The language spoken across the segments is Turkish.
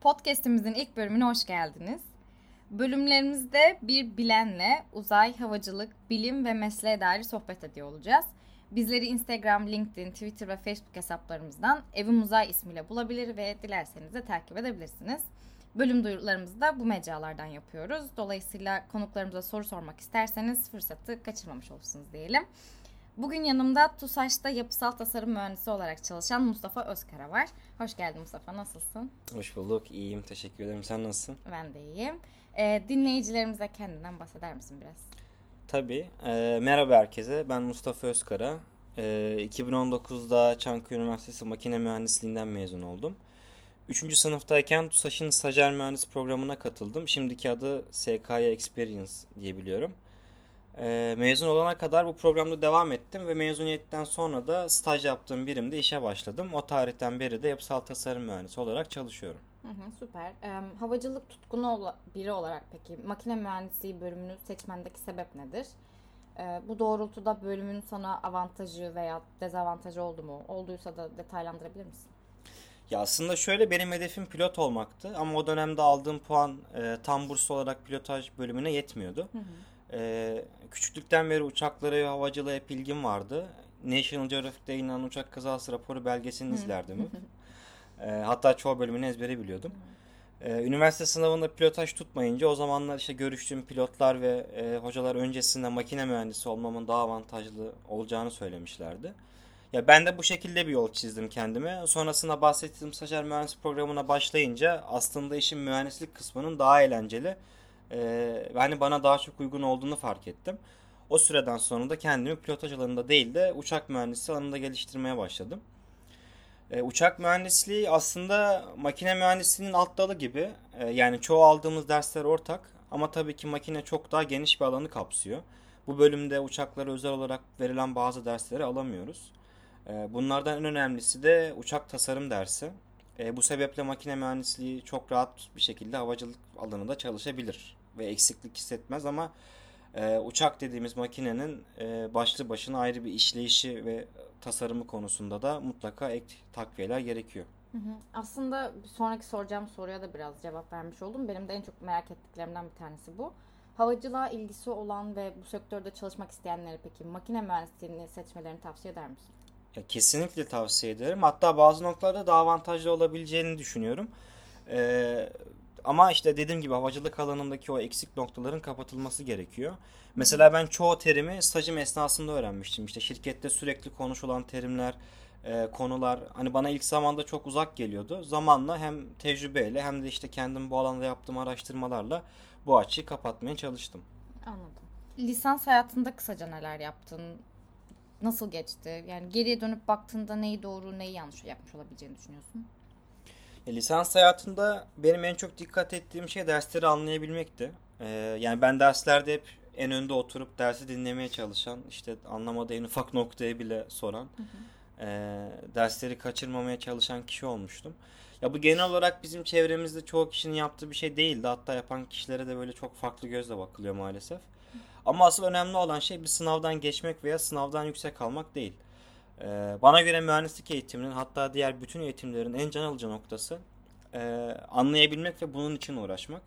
Podcast'imizin ilk bölümüne hoş geldiniz. Bölümlerimizde bir bilenle uzay, havacılık, bilim ve mesleğe dair sohbet ediyor olacağız. Bizleri Instagram, LinkedIn, Twitter ve Facebook hesaplarımızdan Evim Uzay ismiyle bulabilir ve dilerseniz de takip edebilirsiniz. Bölüm duyurularımızı da bu mecralardan yapıyoruz. Dolayısıyla konuklarımıza soru sormak isterseniz fırsatı kaçırmamış olursunuz diyelim. Bugün yanımda TUSAŞ'ta yapısal tasarım mühendisi olarak çalışan Mustafa Özkara var. Hoş geldin Mustafa, nasılsın? Hoş bulduk, iyiyim. Teşekkür ederim. Sen nasılsın? Ben de iyiyim. Ee, dinleyicilerimize kendinden bahseder misin biraz? Tabii. E, merhaba herkese. Ben Mustafa Özkara. E, 2019'da Çankaya Üniversitesi Makine Mühendisliğinden mezun oldum. Üçüncü sınıftayken TUSAŞ'ın stajyer mühendis programına katıldım. Şimdiki adı SKY Experience diye biliyorum. E, mezun olana kadar bu programda devam ettim ve mezuniyetten sonra da staj yaptığım birimde işe başladım. O tarihten beri de yapısal tasarım mühendisi olarak çalışıyorum. Hı hı, süper. Ee, havacılık tutkunu biri olarak peki makine mühendisliği bölümünü seçmendeki sebep nedir? Ee, bu doğrultuda bölümün sana avantajı veya dezavantajı oldu mu? Olduysa da detaylandırabilir misin? Ya aslında şöyle benim hedefim pilot olmaktı ama o dönemde aldığım puan e, tam burs olarak pilotaj bölümüne yetmiyordu. Hı hı. E, küçüklükten beri uçaklara ve havacılığa hep ilgim vardı. National Geographic'te yayınlanan uçak kazası raporu belgesini izlerdim. e, hatta çoğu bölümünü ezbere biliyordum. E, üniversite sınavında pilotaj tutmayınca o zamanlar işte görüştüğüm pilotlar ve e, hocalar öncesinde makine mühendisi olmamın daha avantajlı olacağını söylemişlerdi. Ya ben de bu şekilde bir yol çizdim kendime. Sonrasında bahsettiğim stajyer mühendis programına başlayınca aslında işin mühendislik kısmının daha eğlenceli e, hani bana daha çok uygun olduğunu fark ettim. O süreden sonra da kendimi pilotaj alanında değil de uçak mühendisi alanında geliştirmeye başladım. E, uçak mühendisliği aslında makine mühendisliğinin alt dalı gibi. E, yani çoğu aldığımız dersler ortak ama tabii ki makine çok daha geniş bir alanı kapsıyor. Bu bölümde uçaklara özel olarak verilen bazı dersleri alamıyoruz. E, bunlardan en önemlisi de uçak tasarım dersi. E, bu sebeple makine mühendisliği çok rahat bir şekilde havacılık alanında çalışabilir ve eksiklik hissetmez ama e, uçak dediğimiz makinenin e, başlı başına ayrı bir işleyişi ve tasarımı konusunda da mutlaka ek takviyeler gerekiyor. Hı hı. Aslında sonraki soracağım soruya da biraz cevap vermiş oldum. Benim de en çok merak ettiklerimden bir tanesi bu. Havacılığa ilgisi olan ve bu sektörde çalışmak isteyenlere peki makine mühendisliğini seçmelerini tavsiye eder misin? Ya kesinlikle tavsiye ederim. Hatta bazı noktalarda daha avantajlı olabileceğini düşünüyorum. Ee, ama işte dediğim gibi havacılık alanındaki o eksik noktaların kapatılması gerekiyor. Mesela ben çoğu terimi stajım esnasında öğrenmiştim. İşte şirkette sürekli konuşulan terimler, e, konular hani bana ilk zamanda çok uzak geliyordu. Zamanla hem tecrübeyle hem de işte kendim bu alanda yaptığım araştırmalarla bu açıyı kapatmaya çalıştım. Anladım. Lisans hayatında kısaca neler yaptın? Nasıl geçti? Yani geriye dönüp baktığında neyi doğru, neyi yanlış yapmış olabileceğini düşünüyorsun? E, lisans hayatında benim en çok dikkat ettiğim şey dersleri anlayabilmekti. E, yani ben derslerde hep en önde oturup dersi dinlemeye çalışan, işte anlamadığı en ufak noktaya bile soran, hı hı. E, dersleri kaçırmamaya çalışan kişi olmuştum. Ya bu genel olarak bizim çevremizde çoğu kişinin yaptığı bir şey değildi. Hatta yapan kişilere de böyle çok farklı gözle bakılıyor maalesef. Ama asıl önemli olan şey bir sınavdan geçmek veya sınavdan yüksek almak değil. Ee, bana göre mühendislik eğitiminin hatta diğer bütün eğitimlerin en can alıcı noktası e, anlayabilmek ve bunun için uğraşmak.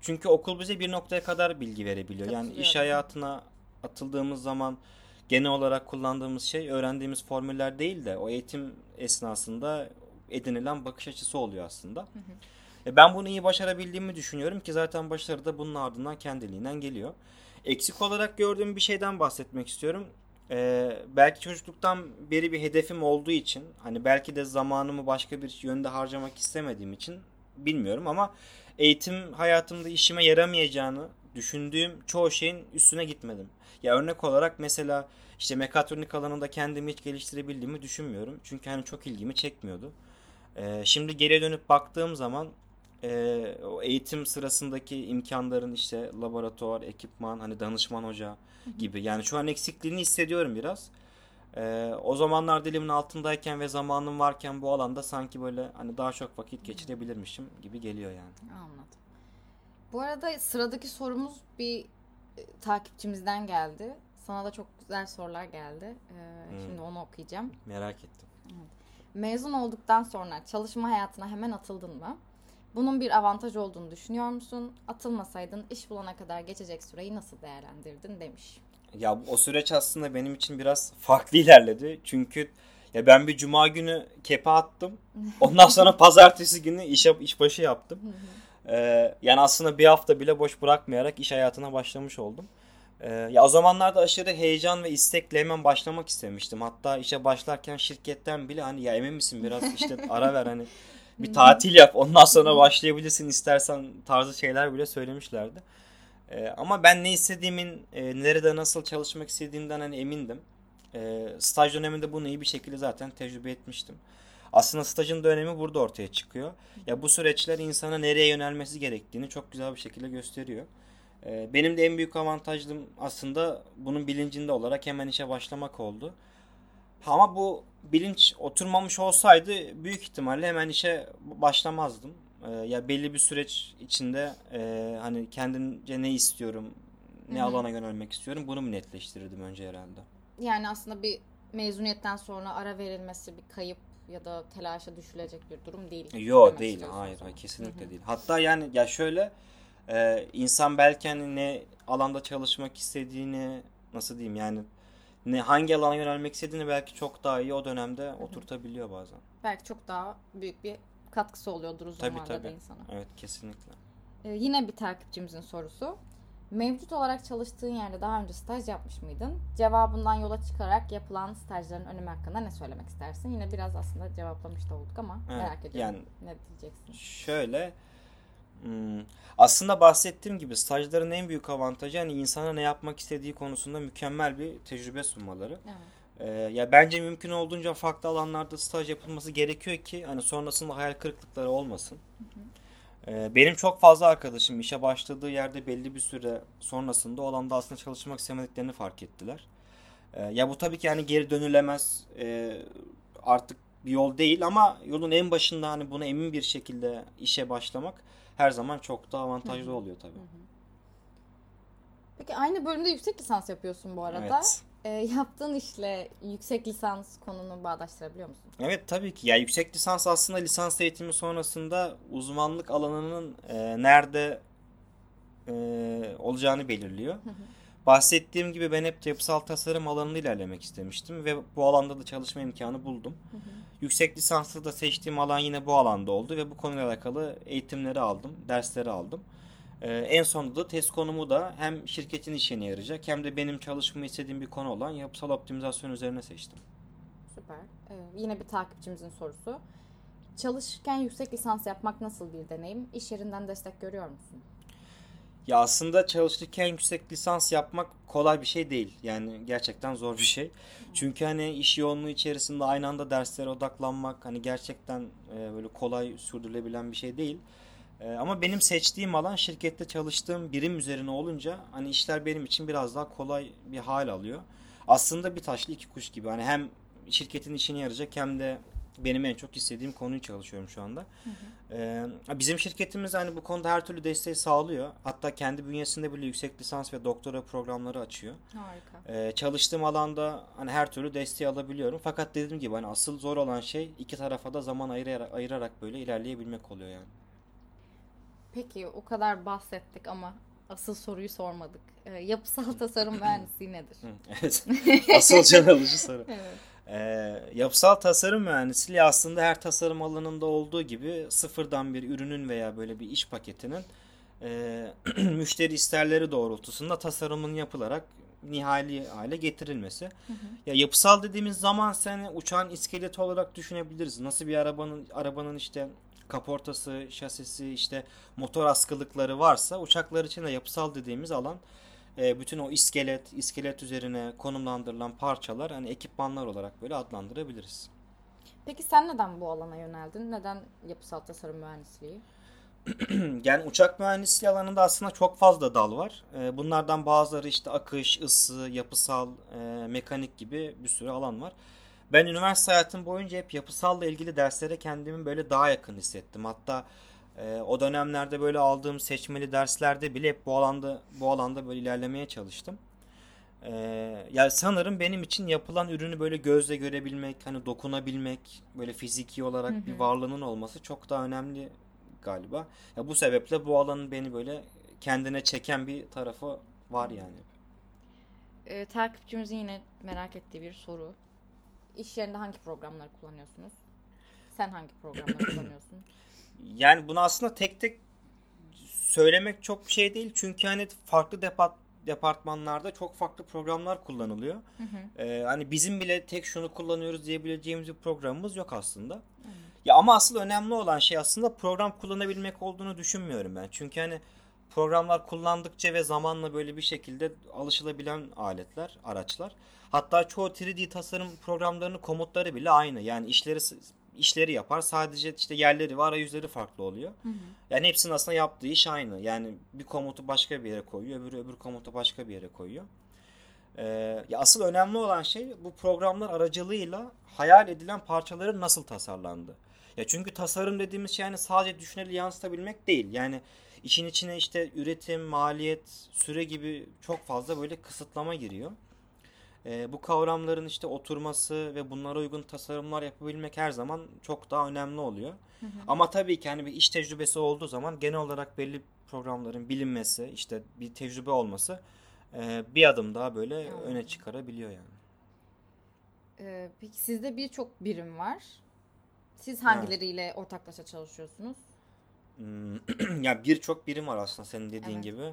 Çünkü okul bize bir noktaya kadar bilgi verebiliyor. Yani iş hayatına atıldığımız zaman genel olarak kullandığımız şey öğrendiğimiz formüller değil de o eğitim esnasında edinilen bakış açısı oluyor aslında. Hı hı. E, ben bunu iyi başarabildiğimi düşünüyorum ki zaten başarı da bunun ardından kendiliğinden geliyor. Eksik olarak gördüğüm bir şeyden bahsetmek istiyorum. Ee, belki çocukluktan beri bir hedefim olduğu için hani belki de zamanımı başka bir yönde harcamak istemediğim için bilmiyorum ama eğitim hayatımda işime yaramayacağını düşündüğüm çoğu şeyin üstüne gitmedim. Ya örnek olarak mesela işte mekatronik alanında kendimi hiç geliştirebildiğimi düşünmüyorum. Çünkü hani çok ilgimi çekmiyordu. Ee, şimdi geriye dönüp baktığım zaman e, o eğitim sırasındaki imkanların işte laboratuvar, ekipman, hani danışman hoca gibi. Yani şu an eksikliğini hissediyorum biraz. E, o zamanlar dilimin altındayken ve zamanım varken bu alanda sanki böyle hani daha çok vakit geçirebilirmişim gibi geliyor yani. Anladım. Bu arada sıradaki sorumuz bir e, takipçimizden geldi. Sana da çok güzel sorular geldi. Ee, hmm. Şimdi onu okuyacağım. Merak ettim. Evet. Mezun olduktan sonra çalışma hayatına hemen atıldın mı? Bunun bir avantaj olduğunu düşünüyor musun? Atılmasaydın iş bulana kadar geçecek süreyi nasıl değerlendirdin demiş. Ya o süreç aslında benim için biraz farklı ilerledi. Çünkü ya ben bir cuma günü kepe attım. Ondan sonra pazartesi günü iş işbaşı yaptım. Ee, yani aslında bir hafta bile boş bırakmayarak iş hayatına başlamış oldum. Ee, ya o zamanlarda aşırı heyecan ve istekle hemen başlamak istemiştim. Hatta işe başlarken şirketten bile hani ya emin misin biraz işte ara ver hani bir tatil yap ondan sonra başlayabilirsin istersen tarzı şeyler bile söylemişlerdi. Ee, ama ben ne istediğimin, e, nerede nasıl çalışmak istediğimden hani emindim. Ee, staj döneminde bunu iyi bir şekilde zaten tecrübe etmiştim. Aslında stajın da önemi burada ortaya çıkıyor. Ya bu süreçler insana nereye yönelmesi gerektiğini çok güzel bir şekilde gösteriyor. Ee, benim de en büyük avantajım aslında bunun bilincinde olarak hemen işe başlamak oldu. Ama bu bilinç oturmamış olsaydı büyük ihtimalle hemen işe başlamazdım. Ee, ya belli bir süreç içinde e, hani kendince ne istiyorum, ne Hı-hı. alana yönelmek istiyorum bunu mu netleştirirdim önce herhalde. Yani aslında bir mezuniyetten sonra ara verilmesi bir kayıp ya da telaşa düşülecek bir durum değil. Yok değil. Hayır, hayır kesinlikle Hı-hı. değil. Hatta yani ya şöyle e, insan belki hani ne alanda çalışmak istediğini nasıl diyeyim yani ne hangi alana yönelmek istediğini belki çok daha iyi o dönemde oturtabiliyor bazen. Belki çok daha büyük bir katkısı oluyordur uzun tabii, vadede tabii. insana. Evet kesinlikle. Ee, yine bir takipçimizin sorusu. Mevcut olarak çalıştığın yerde daha önce staj yapmış mıydın? Cevabından yola çıkarak yapılan stajların önemi hakkında ne söylemek istersin? Yine biraz aslında cevaplamış da olduk ama evet, merak ediyorum. Yani, ne diyeceksin? Şöyle hmm, aslında bahsettiğim gibi stajların en büyük avantajı hani insana ne yapmak istediği konusunda mükemmel bir tecrübe sunmaları. Evet. Ee, ya bence mümkün olduğunca farklı alanlarda staj yapılması gerekiyor ki hani sonrasında hayal kırıklıkları olmasın. Hı hı. Ee, benim çok fazla arkadaşım işe başladığı yerde belli bir süre sonrasında o alanda aslında çalışmak istemediklerini fark ettiler. Ee, ya bu tabii ki yani geri dönülemez e, artık bir yol değil ama yolun en başında hani buna emin bir şekilde işe başlamak her zaman çok daha avantajlı oluyor tabii. Peki aynı bölümde yüksek lisans yapıyorsun bu arada. Evet. E, yaptığın işle yüksek lisans konunu bağdaştırabiliyor musun? Evet tabii ki. Ya yüksek lisans aslında lisans eğitimi sonrasında uzmanlık alanının e, nerede e, olacağını belirliyor. Bahsettiğim gibi ben hep yapısal tasarım alanında ilerlemek istemiştim ve bu alanda da çalışma imkanı buldum. Yüksek lisanslı da seçtiğim alan yine bu alanda oldu ve bu konuyla alakalı eğitimleri aldım, dersleri aldım. Ee, en sonunda da test konumu da hem şirketin işine yarayacak hem de benim çalışmayı istediğim bir konu olan yapısal optimizasyon üzerine seçtim. Süper. Ee, yine bir takipçimizin sorusu. Çalışırken yüksek lisans yapmak nasıl bir deneyim? İş yerinden destek görüyor musun? Ya aslında çalışırken yüksek lisans yapmak kolay bir şey değil. Yani gerçekten zor bir şey. Çünkü hani iş yoğunluğu içerisinde aynı anda derslere odaklanmak hani gerçekten e, böyle kolay sürdürülebilen bir şey değil. Ee, ama benim seçtiğim alan şirkette çalıştığım birim üzerine olunca hani işler benim için biraz daha kolay bir hal alıyor. Aslında bir taşlı iki kuş gibi. Hani hem şirketin işini yarayacak hem de benim en çok istediğim konuyu çalışıyorum şu anda. Hı hı. Ee, bizim şirketimiz hani bu konuda her türlü desteği sağlıyor. Hatta kendi bünyesinde bile yüksek lisans ve doktora programları açıyor. Harika. Ee, çalıştığım alanda hani her türlü desteği alabiliyorum. Fakat dediğim gibi hani asıl zor olan şey iki tarafa da zaman ayırarak, ayırarak böyle ilerleyebilmek oluyor yani. Peki o kadar bahsettik ama asıl soruyu sormadık. E, yapısal tasarım mühendisliği nedir? evet. Asıl can alıcı soru. evet. E, yapısal tasarım mühendisliği aslında her tasarım alanında olduğu gibi sıfırdan bir ürünün veya böyle bir iş paketinin e, müşteri isterleri doğrultusunda tasarımın yapılarak nihai hale getirilmesi. Hı hı. Ya yapısal dediğimiz zaman seni uçağın iskeleti olarak düşünebiliriz. Nasıl bir arabanın arabanın işte kaportası, şasisi, işte motor askılıkları varsa uçaklar için de yapısal dediğimiz alan e, bütün o iskelet, iskelet üzerine konumlandırılan parçalar hani ekipmanlar olarak böyle adlandırabiliriz. Peki sen neden bu alana yöneldin? Neden yapısal tasarım mühendisliği? yani uçak mühendisliği alanında aslında çok fazla dal var. E, bunlardan bazıları işte akış, ısı, yapısal, e, mekanik gibi bir sürü alan var. Ben üniversite hayatım boyunca hep yapısalla ilgili derslere kendimi böyle daha yakın hissettim. Hatta e, o dönemlerde böyle aldığım seçmeli derslerde bile hep bu alanda bu alanda böyle ilerlemeye çalıştım. E, yani sanırım benim için yapılan ürünü böyle gözle görebilmek, hani dokunabilmek, böyle fiziki olarak hı hı. bir varlığının olması çok daha önemli galiba. Ya bu sebeple bu alanın beni böyle kendine çeken bir tarafı var yani. Ee, takipçimizin yine merak ettiği bir soru. İş yerinde hangi programları kullanıyorsunuz? Sen hangi programları kullanıyorsun? Yani bunu aslında tek tek söylemek çok bir şey değil. Çünkü hani farklı depart departmanlarda çok farklı programlar kullanılıyor. Hı hı. Ee, hani bizim bile tek şunu kullanıyoruz diyebileceğimiz bir programımız yok aslında. Ya ama asıl önemli olan şey aslında program kullanabilmek olduğunu düşünmüyorum ben. Çünkü hani programlar kullandıkça ve zamanla böyle bir şekilde alışılabilen aletler, araçlar. Hatta çoğu 3D tasarım programlarının komutları bile aynı. Yani işleri işleri yapar. Sadece işte yerleri ve arayüzleri farklı oluyor. Hı hı. Yani hepsinin aslında yaptığı iş aynı. Yani bir komutu başka bir yere koyuyor, öbürü öbür komutu başka bir yere koyuyor. Ee, ya asıl önemli olan şey bu programlar aracılığıyla hayal edilen parçaların nasıl tasarlandı. Ya çünkü tasarım dediğimiz şey yani sadece düşüneli yansıtabilmek değil. Yani işin içine işte üretim, maliyet, süre gibi çok fazla böyle kısıtlama giriyor. Ee, bu kavramların işte oturması ve bunlara uygun tasarımlar yapabilmek her zaman çok daha önemli oluyor. Hı hı. Ama tabii ki hani bir iş tecrübesi olduğu zaman genel olarak belli programların bilinmesi, işte bir tecrübe olması e, bir adım daha böyle Anladım. öne çıkarabiliyor yani. Ee, peki sizde birçok birim var. Siz hangileriyle ortaklaşa çalışıyorsunuz? Hmm, ya birçok birim var aslında senin dediğin Evet. gibi.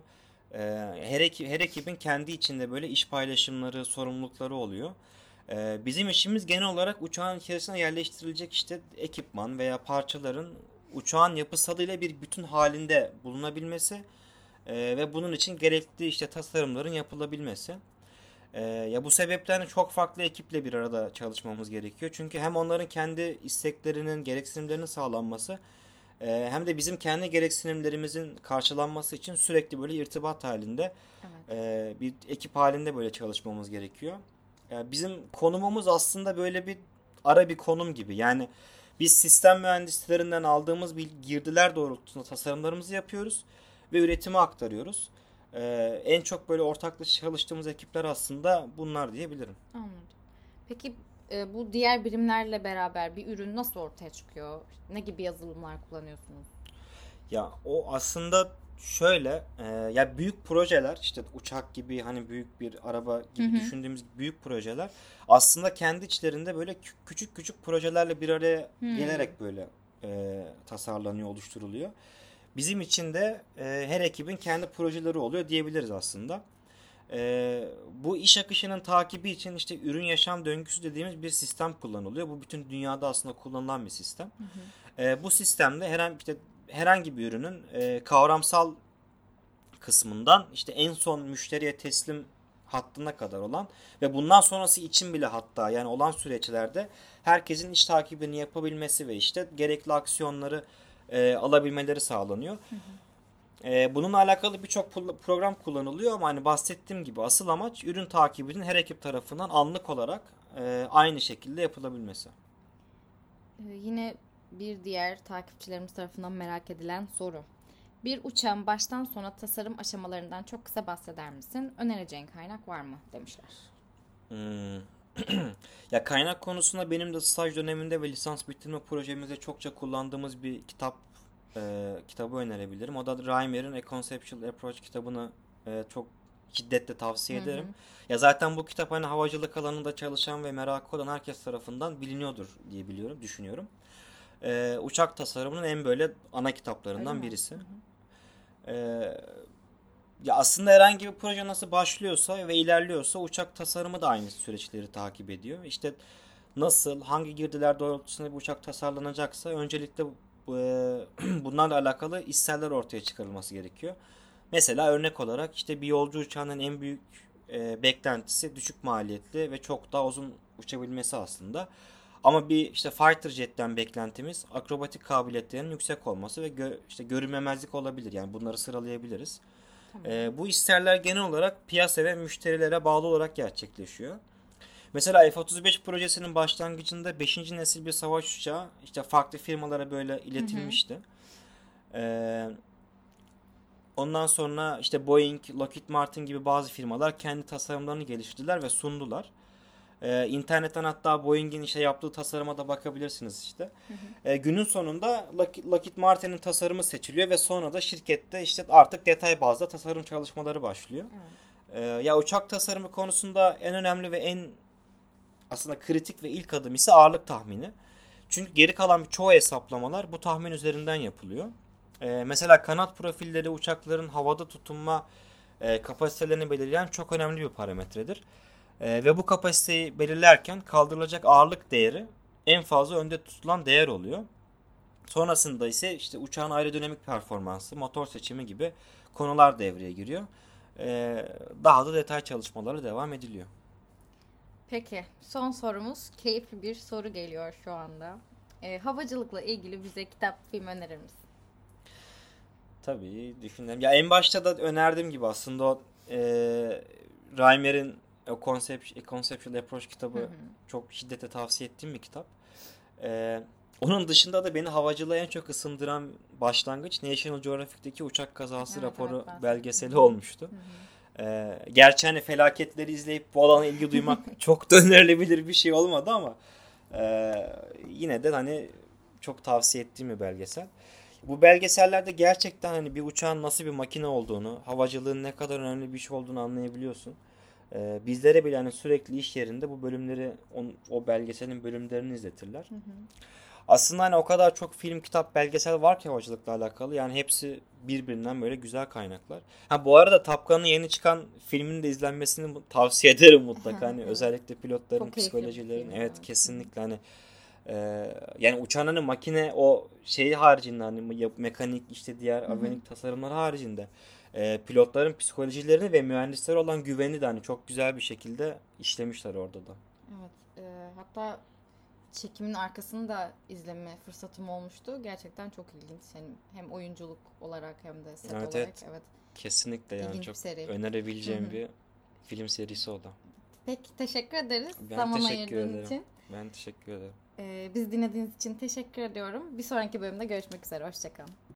Ee, her, eki- her ekibin kendi içinde böyle iş paylaşımları, sorumlulukları oluyor. Ee, bizim işimiz genel olarak uçağın içerisine yerleştirilecek işte ekipman veya parçaların uçağın yapısalıyla bir bütün halinde bulunabilmesi e, ve bunun için gerekli işte tasarımların yapılabilmesi. Ee, ya bu sebepten çok farklı ekiple bir arada çalışmamız gerekiyor. Çünkü hem onların kendi isteklerinin, gereksinimlerinin sağlanması ee, hem de bizim kendi gereksinimlerimizin karşılanması için sürekli böyle irtibat halinde Evet. e, bir ekip halinde böyle çalışmamız gerekiyor. Yani bizim konumumuz aslında böyle bir ara bir konum gibi. Yani biz sistem mühendislerinden aldığımız girdiler doğrultusunda tasarımlarımızı yapıyoruz ve üretime aktarıyoruz. Ee, en çok böyle ortaklaşa çalıştığımız ekipler aslında bunlar diyebilirim. Anladım. Peki e, bu diğer birimlerle beraber bir ürün nasıl ortaya çıkıyor? Ne gibi yazılımlar kullanıyorsunuz? Ya o aslında şöyle e, ya büyük projeler işte uçak gibi hani büyük bir araba gibi Hı hı. düşündüğümüz büyük projeler aslında kendi içlerinde böyle kü- küçük küçük projelerle bir araya Hmm. gelerek böyle e, tasarlanıyor, oluşturuluyor. Bizim için de e, her ekibin kendi projeleri oluyor diyebiliriz aslında. E, bu iş akışının takibi için işte ürün yaşam döngüsü dediğimiz bir sistem kullanılıyor. Bu bütün dünyada aslında kullanılan bir sistem. E, bu sistemde herhangi işte herhangi bir ürünün e, kavramsal kısmından işte en son müşteriye teslim hattına kadar olan ve bundan sonrası için bile hatta yani olan süreçlerde herkesin iş takibini yapabilmesi ve işte gerekli aksiyonları e, alabilmeleri sağlanıyor. E, bununla alakalı birçok program kullanılıyor ama hani bahsettiğim gibi asıl amaç ürün takibinin her ekip tarafından anlık olarak e, aynı şekilde yapılabilmesi. Ee, yine bir diğer takipçilerimiz tarafından merak edilen soru. Bir uçağın baştan sona tasarım aşamalarından çok kısa bahseder misin? Önereceğin kaynak var mı? demişler. Hmm. ya kaynak konusunda benim de staj döneminde ve lisans bitirme projemizde çokça kullandığımız bir kitap e, kitabı önerebilirim. O da Reimer'in A Conceptual Approach kitabını e, çok şiddetle tavsiye Hı hı. ederim. Ya zaten bu kitap hani havacılık alanında çalışan ve merakı olan herkes tarafından biliniyordur diye biliyorum, düşünüyorum. E, uçak tasarımının en böyle ana kitaplarından Öyle birisi. Ee, ya aslında herhangi bir proje nasıl başlıyorsa ve ilerliyorsa uçak tasarımı da aynı süreçleri takip ediyor. İşte nasıl, hangi girdiler doğrultusunda bir uçak tasarlanacaksa öncelikle e, bunlarla alakalı isterler ortaya çıkarılması gerekiyor. Mesela örnek olarak işte bir yolcu uçağının en büyük e, beklentisi düşük maliyetli ve çok daha uzun uçabilmesi aslında. Ama bir işte fighter jet'ten beklentimiz akrobatik kabiliyetlerinin yüksek olması ve gö- işte görünmemezlik olabilir. Yani bunları sıralayabiliriz. Tamam. Ee, bu isterler genel olarak piyasa ve müşterilere bağlı olarak gerçekleşiyor. Mesela F-35 projesinin başlangıcında 5. nesil bir savaş uçağı işte farklı firmalara böyle iletilmişti. Ee, ondan sonra işte Boeing, Lockheed Martin gibi bazı firmalar kendi tasarımlarını geliştirdiler ve sundular. E, internetten hatta Boeing'in işte yaptığı tasarıma da bakabilirsiniz işte. E, günün sonunda Lockheed Martin'in tasarımı seçiliyor ve sonra da şirkette işte artık detay bazda tasarım çalışmaları başlıyor. E, ya uçak tasarımı konusunda en önemli ve en aslında kritik ve ilk adım ise ağırlık tahmini. Çünkü geri kalan çoğu hesaplamalar bu tahmin üzerinden yapılıyor. E, mesela kanat profilleri uçakların havada tutunma e, kapasitelerini belirleyen çok önemli bir parametredir. E, ve bu kapasiteyi belirlerken kaldırılacak ağırlık değeri en fazla önde tutulan değer oluyor. Sonrasında ise işte uçağın aerodinamik performansı, motor seçimi gibi konular devreye giriyor. E, daha da detay çalışmaları devam ediliyor. Peki son sorumuz keyifli bir soru geliyor şu anda. E, havacılıkla ilgili bize kitap, film önerir misin? Tabii düşünelim. Ya en başta da önerdiğim gibi aslında o e, Reimer'in o Concept, Conceptual Approach kitabı hı hı. çok şiddetle tavsiye ettiğim bir kitap. E, onun dışında da beni havacılığa en çok ısındıran başlangıç National Geographic'teki uçak kazası evet, raporu evet, belgeseli olmuştu. Hı hı. Ee, gerçi hani felaketleri izleyip bu alana ilgi duymak çok da önerilebilir bir şey olmadı ama e, yine de hani çok tavsiye ettiğim bir belgesel. Bu belgesellerde gerçekten hani bir uçağın nasıl bir makine olduğunu, havacılığın ne kadar önemli bir şey olduğunu anlayabiliyorsun. Ee, bizlere bile hani sürekli iş yerinde bu bölümleri, o, o belgeselin bölümlerini izletirler. Hı hı. Aslında hani o kadar çok film, kitap, belgesel var ki havacılıkla alakalı. Yani hepsi birbirinden böyle güzel kaynaklar. Ha bu arada Tapkan'ın yeni çıkan filmin de izlenmesini tavsiye ederim mutlaka. hani özellikle pilotların çok psikolojilerin evet kesinlikle hani e, yani uçağın hani makine o şeyi haricinde hani mekanik işte diğer avenik tasarımlar haricinde e, pilotların psikolojilerini ve mühendisler olan güveni de hani çok güzel bir şekilde işlemişler orada da. Evet. E, hatta çekimin arkasını da izleme fırsatım olmuştu. Gerçekten çok ilginç. Yani hem oyunculuk olarak hem de set evet, olarak. Evet. evet. Kesinlikle yani İlginç çok seri. önerebileceğim Hı-hı. bir film serisi o da. Peki teşekkür ederiz. Ben Zaman teşekkür ederim. için. Ben teşekkür ederim. Ee, biz dinlediğiniz için teşekkür ediyorum. Bir sonraki bölümde görüşmek üzere. Hoşçakalın.